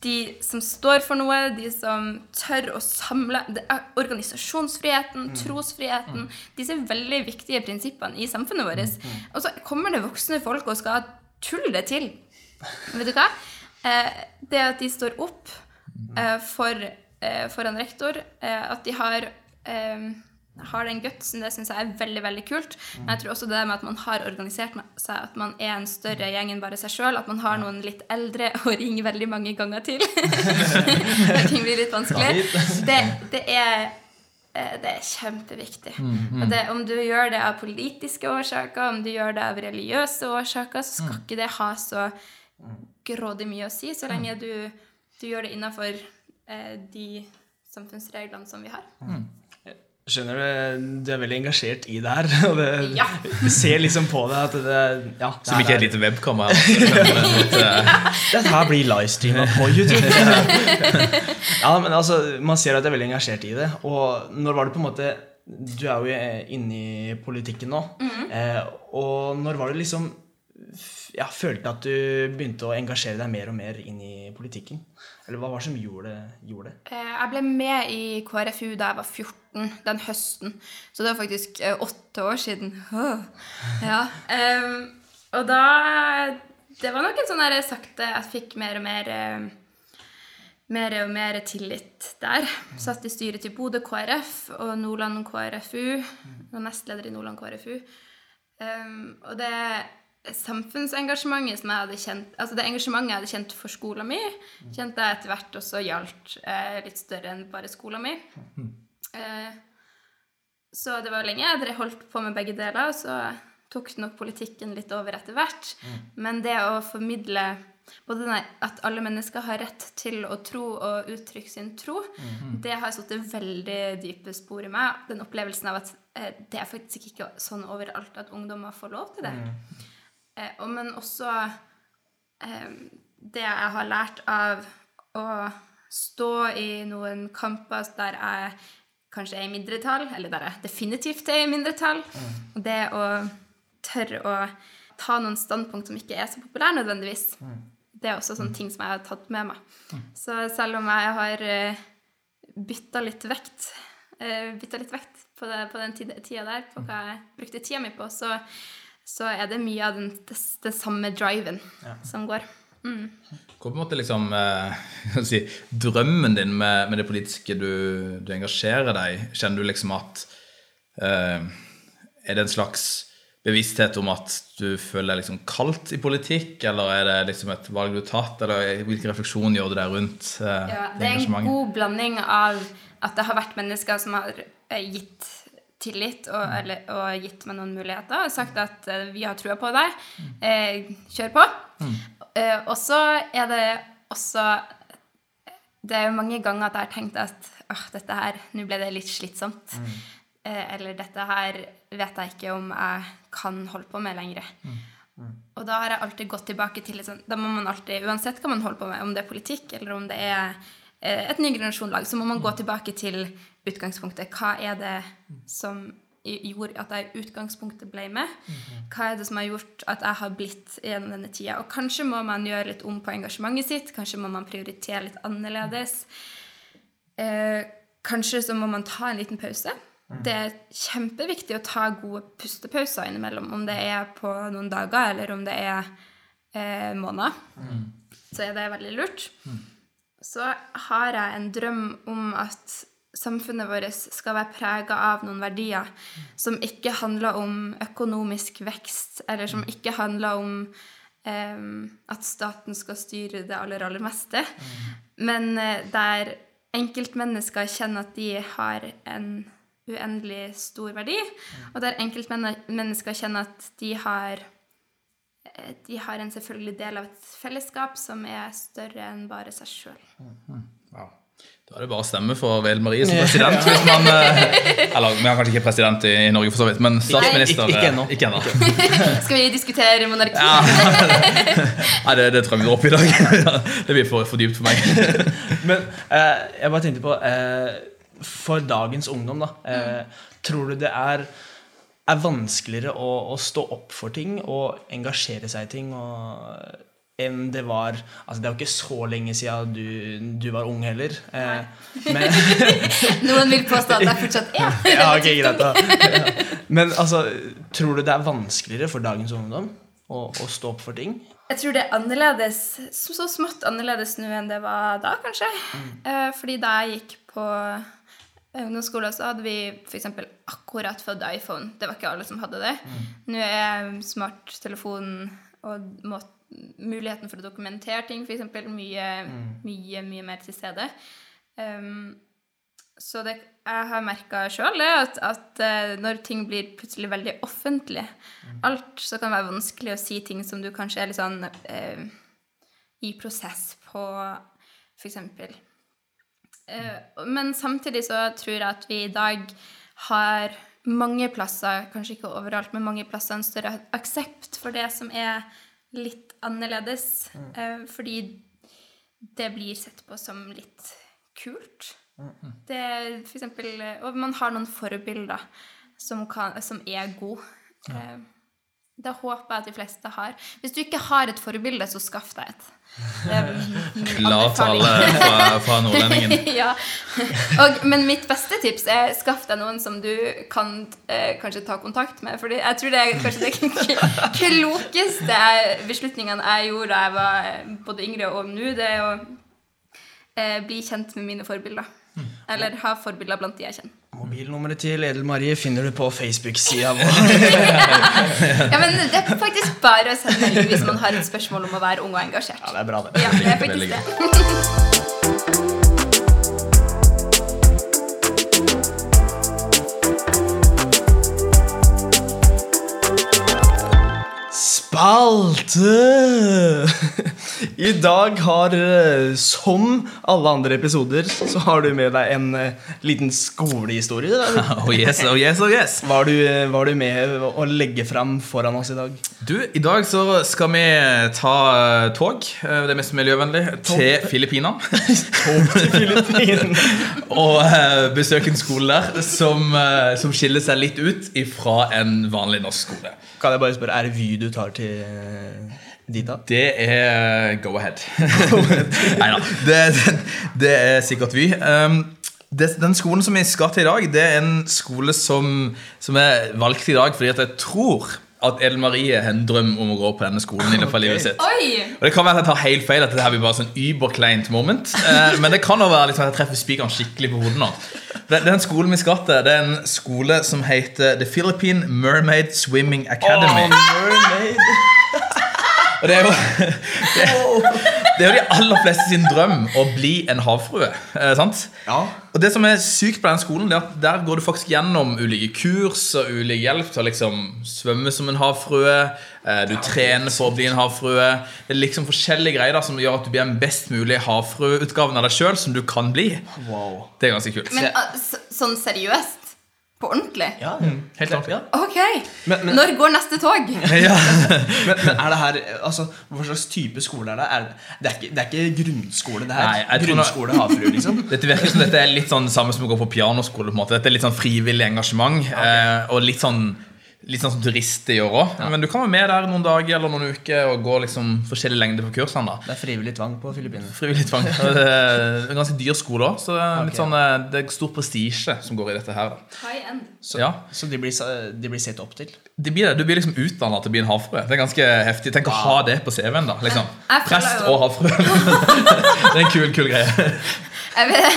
de som står for noe, de som tør å samle det er Organisasjonsfriheten, trosfriheten Disse veldig viktige prinsippene i samfunnet vårt. Og så kommer det voksne folk og skal tulle det til. Vet du hva? Eh, det at de står opp eh, for, eh, foran rektor, eh, at de har har den gutsen, det syns jeg er veldig veldig kult. Men jeg tror også det med at man har organisert seg, at man er en større gjeng enn bare seg sjøl. At man har noen litt eldre å ringe veldig mange ganger til. Når ting blir litt vanskelig. Det, det, er, eh, det er kjempeviktig. Og det, om du gjør det av politiske årsaker, om du gjør det av religiøse årsaker, så skal ikke det ha så grådig mye å si, så lenge du, du gjør det innafor eh, de samfunnsreglene som vi har. Skjønner du, du er veldig engasjert i det her. Og det, Ja. du ser liksom på det at det ja, det Som ikke er et lite webkamera. Ja. Dette her blir livestreama på YouTube. ja, men altså, Man ser at du er veldig engasjert i det. Og når var det på en måte Du er jo inne i politikken nå. eh, og når var det liksom Jeg ja, følte at du begynte å engasjere deg mer og mer inn i politikken? Eller hva var det som gjorde, gjorde det? Eh, Jeg ble med i KrFU da jeg var 14, den høsten. Så det var faktisk eh, åtte år siden. Ja. og da Det var nok en sånn der sakte Jeg fikk mer og mer mer og mer tillit der. Satt i styret til Bodø KrF og Nordland KrFU. Og nestleder i Nordland KrFU. Um, og det samfunnsengasjementet som jeg hadde kjent Altså det engasjementet jeg hadde kjent for skolen min, kjente jeg etter hvert også gjaldt eh, litt større enn bare skolen min. Eh, så det var lenge jeg hadde holdt på med begge deler, så tok nok politikken litt over etter hvert. Men det å formidle både denne, at alle mennesker har rett til å tro og uttrykke sin tro, det har satt veldig dype spor i meg. Den opplevelsen av at eh, det er faktisk ikke sånn overalt at ungdommer får lov til det. Eh, og, men også eh, det jeg har lært av å stå i noen kamper der jeg kanskje er i mindretall, eller der jeg definitivt er i mindretall. Og det å tørre å ta noen standpunkt som ikke er så populære nødvendigvis. Det er også sånne ting som jeg har tatt med meg. Så selv om jeg har uh, bytta litt vekt bytta litt vekt på, det, på den tida, tida der, på hva jeg brukte tida mi på, så, så er det mye av den, det, det samme driven som går. Mm. Hvor på en måte liksom eh, si, drømmen din med, med det politiske du, du, engasjerer deg? Kjenner du liksom at eh, Er det en slags bevissthet om at du føler deg liksom kaldt i politikk, eller er det liksom et valg du har tatt, eller hvilken refleksjon gjør du deg rundt eh, ja, det er en god blanding av at det har vært mennesker som har eh, gitt tillit og, eller, og gitt meg noen muligheter og sagt at uh, vi har trua på deg, eh, kjør på. Mm. Uh, og så er det også Det er jo mange ganger at jeg har tenkt at åh, dette her, nå ble det litt slitsomt. Mm. Uh, eller dette her vet jeg ikke om jeg kan holde på med lenger. Mm. mm. Og da har jeg alltid gått tilbake til liksom, Da må man alltid, uansett hva man holder på med, om det er politikk eller om det er et ny så må man gå tilbake til utgangspunktet. Hva er det som gjorde at jeg i utgangspunktet ble med? Hva er det som har gjort at jeg har blitt gjennom denne tida? Og kanskje må man gjøre litt om på engasjementet sitt. Kanskje må man prioritere litt annerledes. Eh, kanskje så må man ta en liten pause. Det er kjempeviktig å ta gode pustepauser innimellom, om det er på noen dager eller om det er eh, måneder. Så er det veldig lurt så har jeg en drøm om at samfunnet vårt skal være prega av noen verdier som ikke handler om økonomisk vekst, eller som ikke handler om um, at staten skal styre det aller, aller meste, men uh, der enkeltmennesker kjenner at de har en uendelig stor verdi, og der enkeltmennesker kjenner at de har Eh, de har en selvfølgelig del av et fellesskap som er større enn bare seg sjøl. Mm, wow. Da er det bare å stemme for Vel Marie som president. hvis man, eh, eller vi har kanskje ikke president i, Norge, for så vidt, men statsminister Ikke ennå. Ikke ennå. Skal vi diskutere monarki? Ja. Nei, det, det tror jeg vi går opp i dag. Det blir for, for dypt for meg. men eh, jeg bare tenkte på eh, For dagens ungdom, da. Eh, tror du det er er vanskeligere å, å, stå opp for ting og engasjere seg i ting og, enn det var altså Det er jo ikke så lenge siden du, du var ung heller. Eh, men, Noen vil påstå at det er fortsatt ja, ja, okay, greit, ja. Men altså, tror du det er vanskeligere for dagens ungdom å, å stå opp for ting? Jeg tror det er annerledes, så smått annerledes nå enn det var da, kanskje. Mm. Eh, fordi da jeg gikk på ungdomsskolen så hadde vi f.eks. akkurat fått iPhone. Det var ikke alle som hadde det. Mm. Nå er smarttelefonen og må, muligheten for å dokumentere ting f.eks. Mye, mm. mye, mye mer til stede. Um, så det, jeg har merka sjøl at, at uh, når ting blir plutselig veldig offentlig, mm. alt, så kan det være vanskelig å si ting som du kanskje er litt sånn uh, i prosess på, f.eks. Eh, men samtidig så tror jeg at vi i dag har mange plasser, kanskje ikke overalt, men mange plasser en større aksept for det som er litt annerledes. Mm. Eh, fordi det blir sett på som litt kult. Mm. Det for eksempel, Og man har noen forbilder som, kan, som er gode. Ja. Det håper jeg at de fleste har. Hvis du ikke har et forbilde, så skaff deg et. Klar tale fra, fra nordlendingen. ja. Og, men mitt beste tips er skaff deg noen som du kan eh, kanskje ta kontakt med. For jeg tror det er kanskje det klokeste beslutningene jeg gjorde da jeg var eh, både yngre og nå, det er å eh, bli kjent med mine forbilder. Mm. Eller ha forbilder blant de jeg kjenner. Mobilnummeret til Edel Marie finner du på Facebook-sida vår. ja, men Det er faktisk bare å sende melding hvis man har et spørsmål om å være ung og engasjert. Ja, det er bra det. Ja, det er faktisk det. spalte! I dag har, eh, som alle andre episoder, så har du med deg en eh, liten skolehistorie. Oh yes, oh yes, oh yes. Hva har du, eh, du med å legge fram foran oss i dag? Du, I dag så skal vi ta tog, det er mest miljøvennlig, til Filippinene. Tog til Filippinene. Og besøke en skole der som, som skiller seg litt ut fra en vanlig norsk skole. Kan jeg bare spørre, er det Vy du tar til dit da? Det er go ahead. Nei da. Det, det, det er sikkert Vy. Um, det, den skolen som vi skal til i dag, det er en skole som, som er valgt i dag fordi at jeg tror at Ellen Marie har en drøm om å gå på denne skolen i løpet av livet sitt. Oi! Og Det kan være at jeg tar helt feil, at det her blir bare sånn überkleint moment. Eh, men det kan også være liksom at jeg treffer spikeren skikkelig på hodet nå. Det, den skolen vi skal til, det er en skole som heter The Philippine Mermaid Swimming Academy. Åh, mermaid. Og det er jo det, det er jo de aller fleste sin drøm å bli en havfrue. Eh, sant? Ja. Og det som er sykt på den skolen, det er at der går du faktisk gjennom ulike kurs og ulik hjelp til å liksom svømme som en havfrue. Eh, du trener for å bli en havfrue. Det er liksom forskjellige greier da, som gjør at du blir en best mulig havfrueutgaven av deg sjøl som du kan bli. Wow. Det er ganske kult. Men så, sånn seriøst? På ordentlig? Ja, helt ordentlig. Ja. Ok. Men- men- Når går neste tog? Ja. Men, men er det her altså, Hva slags type skole er det? Er det, det, er ikke, det er ikke grunnskole, det her? Nei, jeg tror nå- grunnskole havfrue, liksom? Dette virker som dette er litt sånn samme som å gå på pianoskole. på en måte Dette er litt sånn frivillig engasjement. Eh, og litt sånn Litt sånn som turister gjør òg. Men du kan være med der noen dager eller noen uker og gå liksom forskjellig lengde på kursene. da Det er frivillig tvang på Filippinene. Frivillig tvang. Det er en ganske dyr skole òg, så det er litt Ok. sånn eh, Det er stor prestisje som går i dette her. da High end. Så, Ja. så de, blir, de blir sett opp til? det blir, Du blir liksom utdanna til å bli en havfrue. Det er ganske heftig. Tenk å ha det på CV-en. da liksom Jeg jeg Prest og havfrue. det er en kul, kul greie. Jeg vet,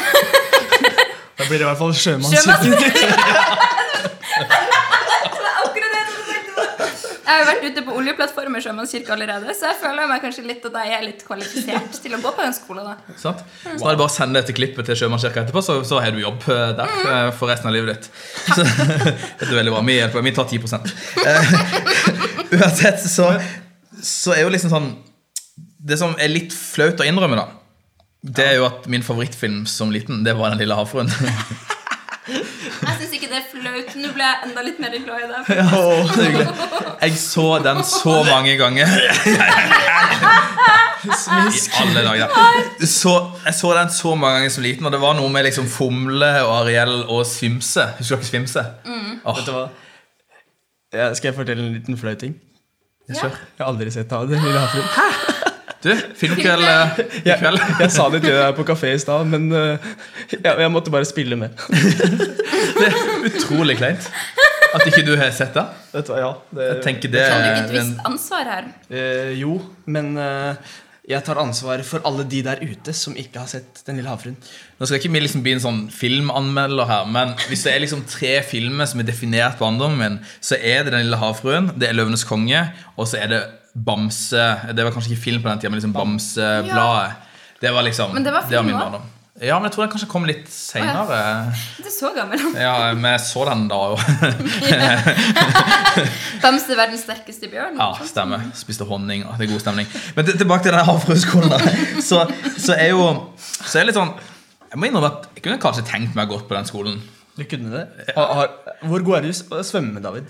Da blir det i hvert fall sjømannskirken. Sjømanns... Akkurat det jeg tenkte på. Jeg har jo vært ute på oljeplattformer i Sjømannskirka allerede, så jeg føler meg kanskje litt at jeg er litt kvalifisert til å gå på den skolen. da. Sant? Så da er det bare å sende dette klippet til Sjømannskirka etterpå, så, så har du jobb eh, der mm. for resten av livet ditt. Så, dette er veldig bra. Vi hjelper. Vi tar 10 eh, Uansett så, så er jo liksom sånn Det som er litt flaut å innrømme, da, det er jo at min favorittfilm som liten, det var Den lille havfruen. Jeg syns ikke det er flaut. Nå ble jeg enda litt mer glad i deg. Det er. Jeg så den så mange ganger. I alle dager. Så, jeg så den så mange ganger som liten, og det var noe med liksom Fomle og Ariel og Svimse. Husker dere Svimse? Du hva? Ja, skal jeg fortelle en liten flau ting? Ja. Jeg har aldri sett av det. lille havfruen. Du, filmkveld eh, i kveld. jeg sa det til deg på kafé i stad, men uh, jeg, jeg måtte bare spille med. Det er utrolig kleint at ikke du har sett det. Vet du ja, det, Jeg tenker det ikke er et visst ansvar her? Uh, jo, men eh, jeg tar ansvar for alle de der ute som ikke har sett Den lille havfruen. Nå skal ikke vi liksom bli en sånn filmanmelder her, men hvis det er liksom tre filmer som er definert barndommen min, så er det Den lille havfruen, det er Løvenes konge, og så er det Bamse Det var kanskje ikke film på den tida, men liksom Bamsebladet. Det var liksom Men det var film min barndom. Ja, men jeg tror den kanskje kom litt seinere. Du er så gammel. Ja, men jeg så den da òg. Bamse verdens sterkeste bjørn. Ja, stemmer. Spiste honning. Det er god stemning. Men tilbake til den havfrueskolen. Så, så er jo Så er det litt sånn Jeg må innrømme at jeg kunne kanskje tenkt meg godt på den skolen. Du kunne det? Har, har, hvor god er du i å svømme, David?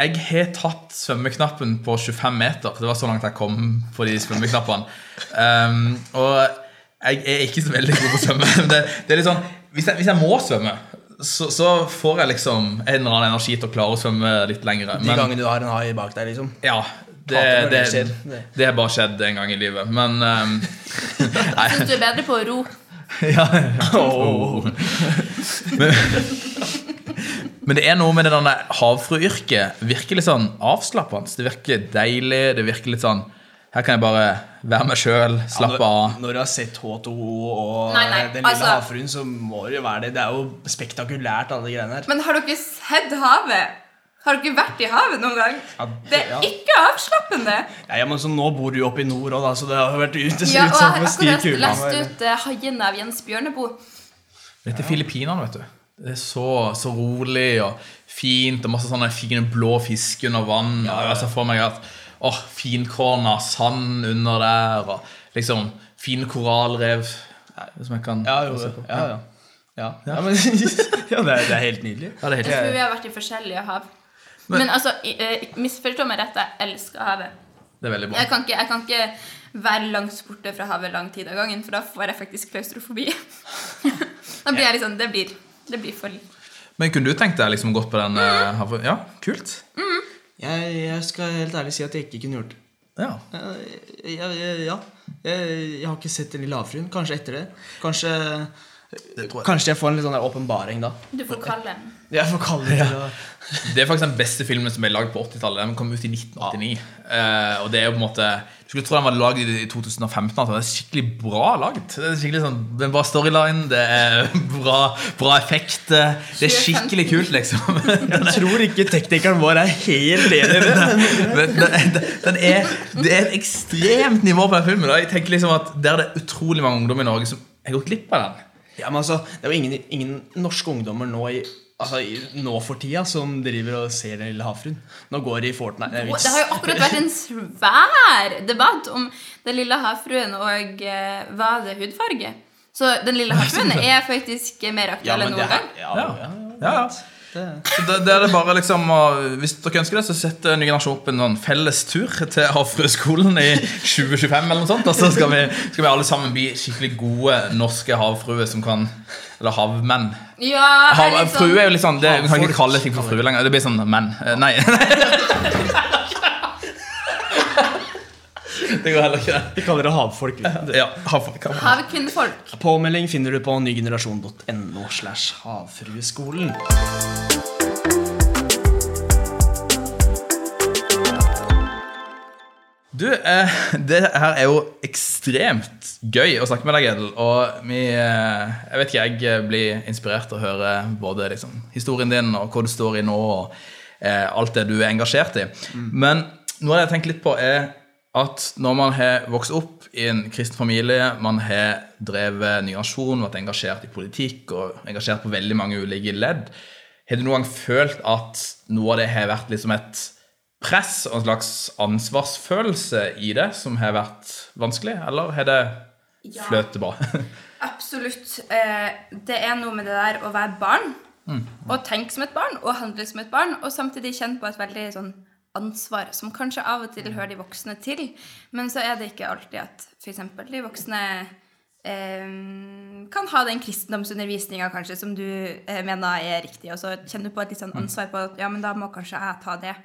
Jeg har tatt svømmeknappen på 25 meter. Det var så langt jeg kom på de svømmeknappene. Um, og jeg er ikke så veldig god på å svømme. men Det, det er litt sånn, hvis jeg, hvis jeg må svømme, så, så får jeg liksom en eller annen energi til å klare å svømme litt lenger. De gangene du har en hai bak deg, liksom. ja, det, det, det det, Det. har bare skjedd en gang i livet. Men um, Nei. Jeg syns du er bedre på å ro. ja, Oh. Men det er noe med det der havfrueyrket. Virker litt sånn avslappende. Det virker deilig. Det virker litt sånn Her kan jeg bare være meg sjøl, slappe Ja, av. når, når du har sett H2O og Nei, nei, Den lille altså- havfruen, så må det jo være det. Det er jo spektakulært, alle de greiene her. Men har dere sett havet? Har dere vært i havet noen gang? Ja, Det ja. er ikke avslappende. Ja, ja, men så Nå bor du jo oppe i nord òg, så det har vært ute Ja, og jeg utsatt har Jeg har akkurat lest ut uh, 'Haiene' av Jens Bjørneboe. Dette er Filippinene, vet du. Det er så, så rolig og fint og masse sånne fine blå fisk under vann. Ja, ja, Og Jeg ser for meg at åh, finkorna sand under der, og liksom fine korallrev Som jeg kan Ja, jo, se på. ja, ja. Ja, ja men ja, det, er, det er helt nydelig. Ja, det er helt Jeg tror vi har vært i forskjellige hav. Men, altså, i- eh, misforstå meg rett, jeg elsker havet. Det er veldig bra. Jeg kan, ikke, jeg kan ikke være langt borte fra havet lang tid av gangen, for da får jeg faktisk klaustrofobi. da blir jeg liksom Det blir, det blir for Men kunne du tenkt deg liksom gått på den eh, Ja, kult. Jeg, jeg skal helt ærlig si at jeg ikke kunne gjort det. Ja. Jeg, jeg, jeg, ja. jeg, jeg har ikke sett Den lille havfruen. Kanskje etter det. Kanskje Kanskje jeg får en litt sånn åpenbaring da. Du får kalle Jeg får kalle det Ja. Det er faktisk den beste filmen som ble lagd på 80-tallet. Den kom ut i 1989. Eh, og det er jo på en måte Du skulle tro den var lagd i 2015. Altså. Det er skikkelig bra lagd. Det er skikkelig sånn, det er bra storyline, det er bra, bra effekt. Det er skikkelig kult, liksom. Jeg tror ikke teknikeren vår er helt enig i det. den, den er, det er et ekstremt nivå på den filmen. Da. Jeg tenker liksom at Der det er utrolig mange ungdommer i Norge som har gått glipp av den. Ja, men altså, Det er jo ingen, ingen norske ungdommer nå, i, altså, i, nå for tida som driver og ser Den lille havfruen. Nå går de i Fortnite. Det. Det har jo akkurat vært en svær debatt om Den lille havfruen og eh, hva det hudfarge. Så Den lille havfruen er faktisk mer ja, aktuell enn men noen gang. ja, ja, Ja, ja. Det, Så det, det er det bare liksom Hvis dere ønsker det, så setter Ny generasjon opp en sånn felles tur til Havfrueskolen i 2025 eller noe sånt. Og så skal vi, skal vi alle sammen bli skikkelig gode norske havfruer som kan Eller havmenn. Ja, Hav, er frue er sånn, jo litt sånn det, Vi kan ikke kalle ting for frue lenger. Det blir sånn menn. Eh, Nei. Det går heller ikke, vi kaller det havfolk. Ja, havfolk. Havkvinnefolk. Påmelding finner du på nygenerasjon.no slash havfrueskolen. Du, eh, det her er jo ekstremt gøy å snakke med deg, Edel. Og vi, eh, jeg vet ikke, jeg blir inspirert til å høre både liksom, historien din og hva du står i nå, og eh, alt det du er engasjert i. Men noe av det jeg tenker litt på, er at når man har vokst opp i en kristen familie, man har drevet ny nasjon, vært engasjert i politikk og engasjert på veldig mange ulike ledd, har du noen gang følt at noe av det har vært liksom et press og en slags ansvarsfølelse i det som har vært vanskelig, eller har det fløtet bra? Ja, Absolutt. Eh, det er noe med det der å være barn, og tenke som et barn, og handle som et barn, og samtidig kjenne på et veldig sånn ansvar, som kanskje av og til hører de voksne til. Men så er det ikke alltid at f.eks. de voksne eh, kan ha den kristendomsundervisninga kanskje som du eh, mener er riktig, og så kjenner du på et litt sånn ansvar på at ja, men da må kanskje jeg ta det.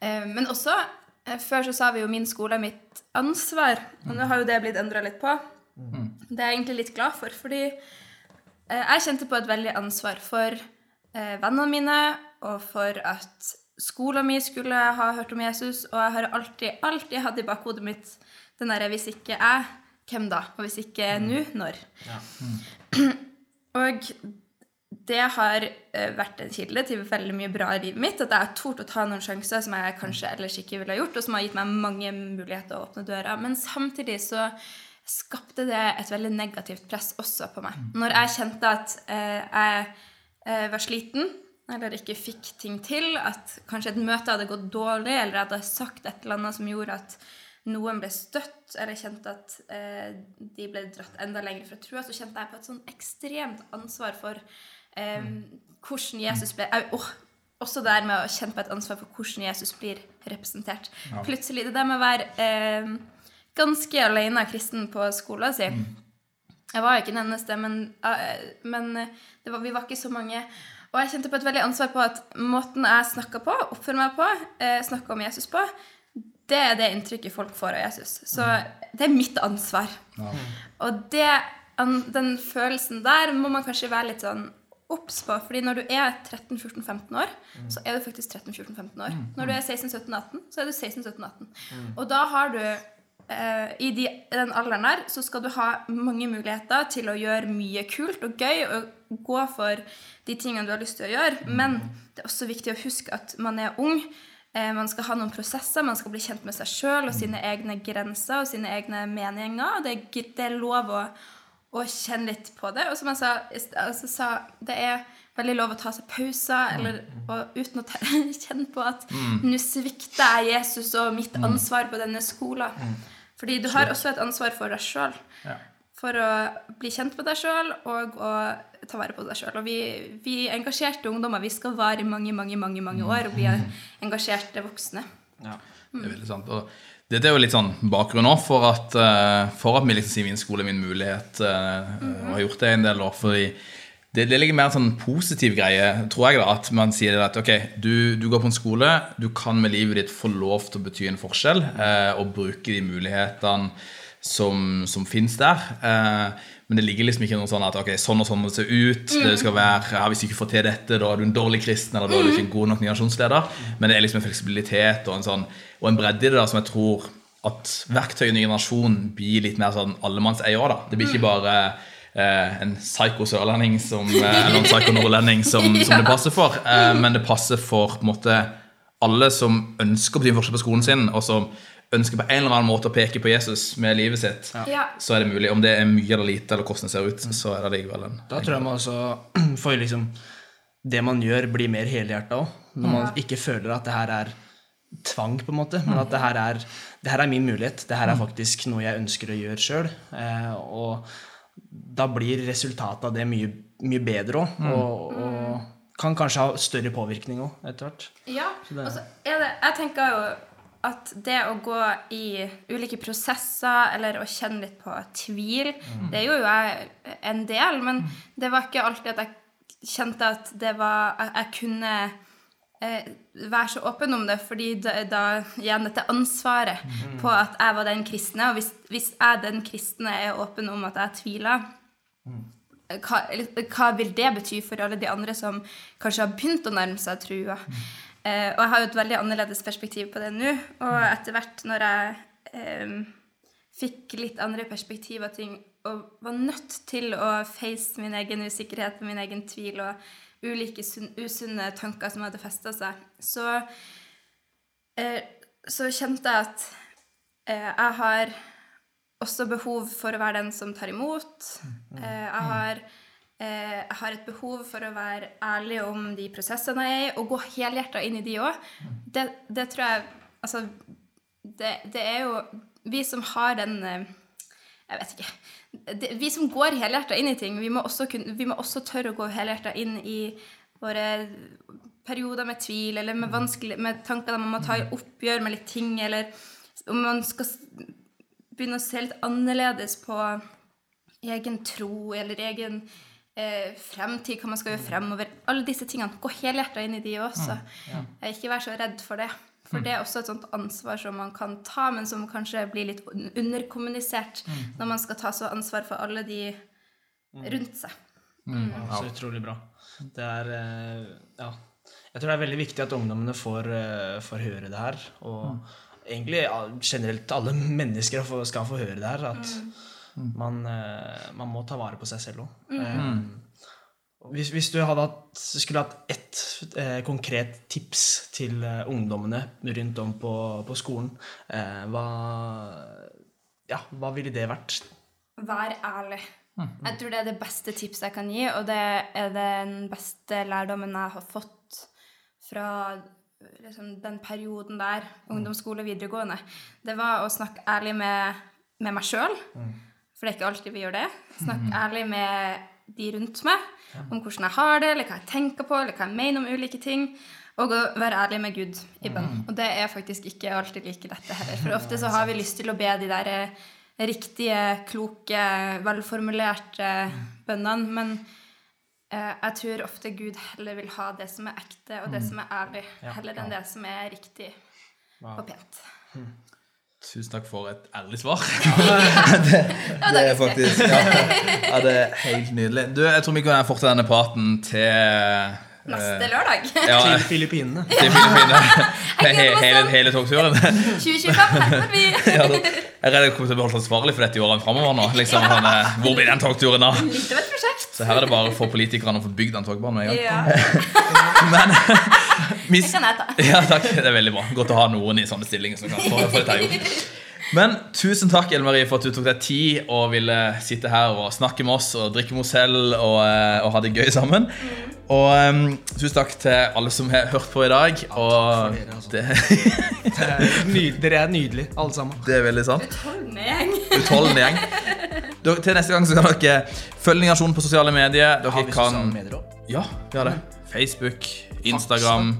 Eh, men også eh, Før så sa vi jo 'min skole er mitt ansvar', og nå har jo det blitt endra litt på. Det er jeg egentlig litt glad for, fordi eh, jeg kjente på et veldig ansvar for vennene mine, og for at skolen min skulle ha hørt om Jesus, og jeg har alltid, alltid hatt i bakhodet mitt den derre 'hvis ikke jeg, hvem da?' Og hvis ikke nå, når? og det har eh, vært en kilde til veldig mye bra i livet mitt. At jeg har tort å ta noen sjanser som jeg kanskje ellers ikke ville ha gjort, og som har gitt meg mange muligheter å åpne døra. Men samtidig så skapte det et veldig negativt press også på meg. Når jeg kjente at eh, jeg eh, var sliten, eller ikke fikk ting til, at kanskje et møte hadde gått dårlig, eller jeg hadde sagt et eller annet som gjorde at noen ble støtt, eller kjente at de ble dratt enda lenger fra trua, så kjente jeg på et sånn ekstremt ansvar for eh, hvordan Jesus ble åh, Også det der med å kjenne på et ansvar for hvordan Jesus blir representert. Plutselig, Det der med å være eh, ganske alene kristen på skolen sin Jeg var jo ikke den eneste, men, eh, men det var, vi var ikke så mange. Og jeg kjente på et veldig ansvar på at måten jeg snakka på, oppfører meg på, eh, snakka om Jesus på, det er det inntrykket folk får av Jesus. Så det er mitt ansvar. Og det, an- den følelsen der må man kanskje være litt sånn obs på. fordi når du er 13-14-15 år, så er du faktisk 13-14-15 år. Når du er 16-17-18, så er du 16-17-18. Og da har du eh, I de, den alderen der så skal du ha mange muligheter til å gjøre mye kult og gøy og gå for de tingene du har lyst til å gjøre. Men det er også viktig å huske at man er ung. Eh, man skal ha noen prosesser, man skal bli kjent med seg sjøl og sine egne grenser og sine egne meninger. Det, det er lov å, å kjenne litt på det. Og som jeg sa, altså, sa det er veldig lov å ta seg pauser, eller og, uten å kjenne på at nå svikter jeg Jesus og mitt ansvar på denne skolen. Fordi du har også et ansvar for deg sjøl. For å bli kjent med deg sjøl og å ta vare på deg sjøl. Og vi, vi engasjerte ungdommer vi skal vare i mange, mange, mange, mange år og bli engasjerte voksne. Ja. Det er veldig sant. Og dette er jo litt sånn bakgrunn òg for at, eh, for at liksom sier min skole er min mulighet, eh, og har gjort det en del år. fordi det, det ligger mer en sånn positiv greie, tror jeg, da, at man sier at ok, du, du går på en skole, du kan med livet ditt få lov til å bety en forskjell, eh, og bruke de mulighetene som, som finnes der. Eh, men det ligger liksom ikke noe sånn at ok, sånn og sånn må det se ut. Det skal være, ja, Hvis du ikke får til dette, da er du en dårlig kristen, eller da er du ikke en god nok nasjonsleder. Men det er liksom en fleksibilitet og en, sånn, og en bredde i det da, som jeg tror at verktøy i ny generasjon blir litt mer sånn allemannseie òg. da. Det blir ikke bare eh, en psyko sørlending som, eh, eller en psyko nordlending som, som det passer for, eh, men det passer for på en måte alle som ønsker å bety en forskjell på skolen sin, og som ønsker på en eller annen måte å peke på Jesus med livet sitt, Ja. så er det mulig. Om det er mye eller lite, eller hvordan det ser ut, så er det likevel en Da tror jeg man også får liksom Det man gjør, blir mer helhjerta òg. Når man ikke føler at det her er tvang, på en måte, men at det her er, det her er min mulighet. Det her er faktisk noe jeg ønsker å gjøre sjøl. Eh, og da blir resultatet av det mye, mye bedre òg. Og, og kan kanskje ha større påvirkning òg, etter hvert. Ja, det- og så er det Jeg tenker jo at det å gå i ulike prosesser eller å kjenne litt på tvil, det gjorde jo jeg en del, men det var ikke alltid at jeg kjente at det var at jeg kunne eh, være så åpen om det, fordi da, da igjen dette ansvaret på at jeg var den kristne, og hvis, hvis jeg den kristne er åpen om at jeg tviler, hva, hva vil det bety for alle de andre som kanskje har begynt å nærme seg trua? Eh, og jeg har jo et veldig annerledes perspektiv på det nå. Og etter hvert når jeg eh, fikk litt andre perspektiv av ting og var nødt til å face min egen usikkerhet, og min egen tvil og ulike usunne tanker som hadde festa seg, så, eh, så kjente jeg at eh, jeg har også behov for å være den som tar imot. Eh, jeg, har, eh, har et behov for å være ærlig om de prosessene jeg er i, og gå helhjerta inn i de òg. Det, det tror jeg Altså, det, det er jo Vi som har den eh, Jeg vet ikke. Det, vi som går helhjerta inn i ting, vi må også, kunne, vi må også tørre å gå helhjerta inn i våre perioder med tvil eller med, med tanker der man må ta i oppgjør med litt ting, eller om man skal begynne å se litt annerledes på egen tro eller egen eh, fremtid, hva man skal gjøre fremover. Alle disse tingene. Gå helhjerta inn i de også. Ja. Ikke vær så redd for det. For det er også et sånt ansvar som man kan ta, men som kanskje blir litt un- underkommunisert når man skal ta så ansvar for alle de rundt seg. Ja, så utrolig bra. Det er eh, Ja. Jeg tror det er veldig viktig at ungdommene får, eh, får høre det her. Og egentlig ja, generelt alle mennesker skal få høre det her. At man, eh, man må ta vare på seg selv òg. Hvis, hvis du hadde hatt, skulle hatt ett eh, konkret tips til eh, ungdommene rundt om på, på skolen, eh, hva, ja, hva ville det vært? Vær ærlig. Jeg tror det er det beste tipset jeg kan gi, og det er den beste lærdommen jeg har fått fra liksom, den perioden der, ungdomsskole og videregående. Det var å snakke ærlig med, med meg sjøl, for det er ikke alltid vi gjør det. Snakke ærlig med de rundt meg om hvordan jeg har det, eller hva jeg tenker på, eller hva jeg mener om ulike ting. Og å være ærlig med Gud i bønn. Og det er faktisk ikke alltid like dette heller. For ofte så har vi lyst til å be de der eh, riktige, kloke, velformulerte bønnene, men eh, jeg tror ofte Gud heller vil ha det som er ekte, og det som er ærlig, heller enn det som er riktig og pent. Tusen takk for et ærlig svar. det Det er faktisk ja, ja, det er helt nydelig. Du, Jeg tror vi kan fortsette denne praten til Neste lørdag. ja, Til Filippinene. til Filippinene. He, hele, hele togturen. 2025, her kommer vi! Ja, da, jeg er redd jeg kommer til å bli holdt ansvarlig for dette i årene framover nå. Liksom, sånn, eh, hvor blir den togturen da? Litt av et prosjekt. Så her er det bare for politikerne å få bygd den togbanen med en gang. Ja, Men mis, det kan jeg ta. Ja, takk. Det er veldig bra. Godt å ha noen i sånne stillinger som kan få, dette gjort. Men tusen takk Ellen Marie, for at du tok deg tid og ville sitte her og snakke med oss og drikke Mozell og, eh, og ha det gøy sammen. Og um, tusen takk til alle som har hørt på i dag. Og dere, altså. det, Det er Dere er nydelige, alle sammen. det er veldig sant. Utholdende gjeng. Gjeng. Til neste gang så kan dere følge Nasjonen på sosiale medier. Dere Har vi kan sosiale medier også? Ja, vi har det. Facebook, Instagram,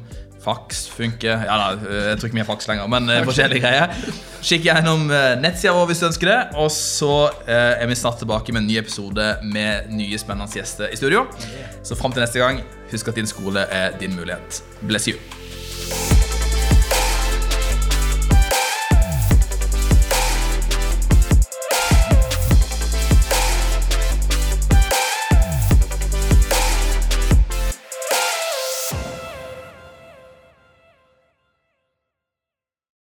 fax funker. Ja da, jeg tror ikke vi har fax lenger, men eh, forskjellige greier. Kikk gjennom uh, nettsida vår hvis du ønsker det. Og så eh, er vi snart tilbake med en ny episode med nye spennende gjester i studio. Så fram til neste gang, husk at din skole er din mulighet. Bless you.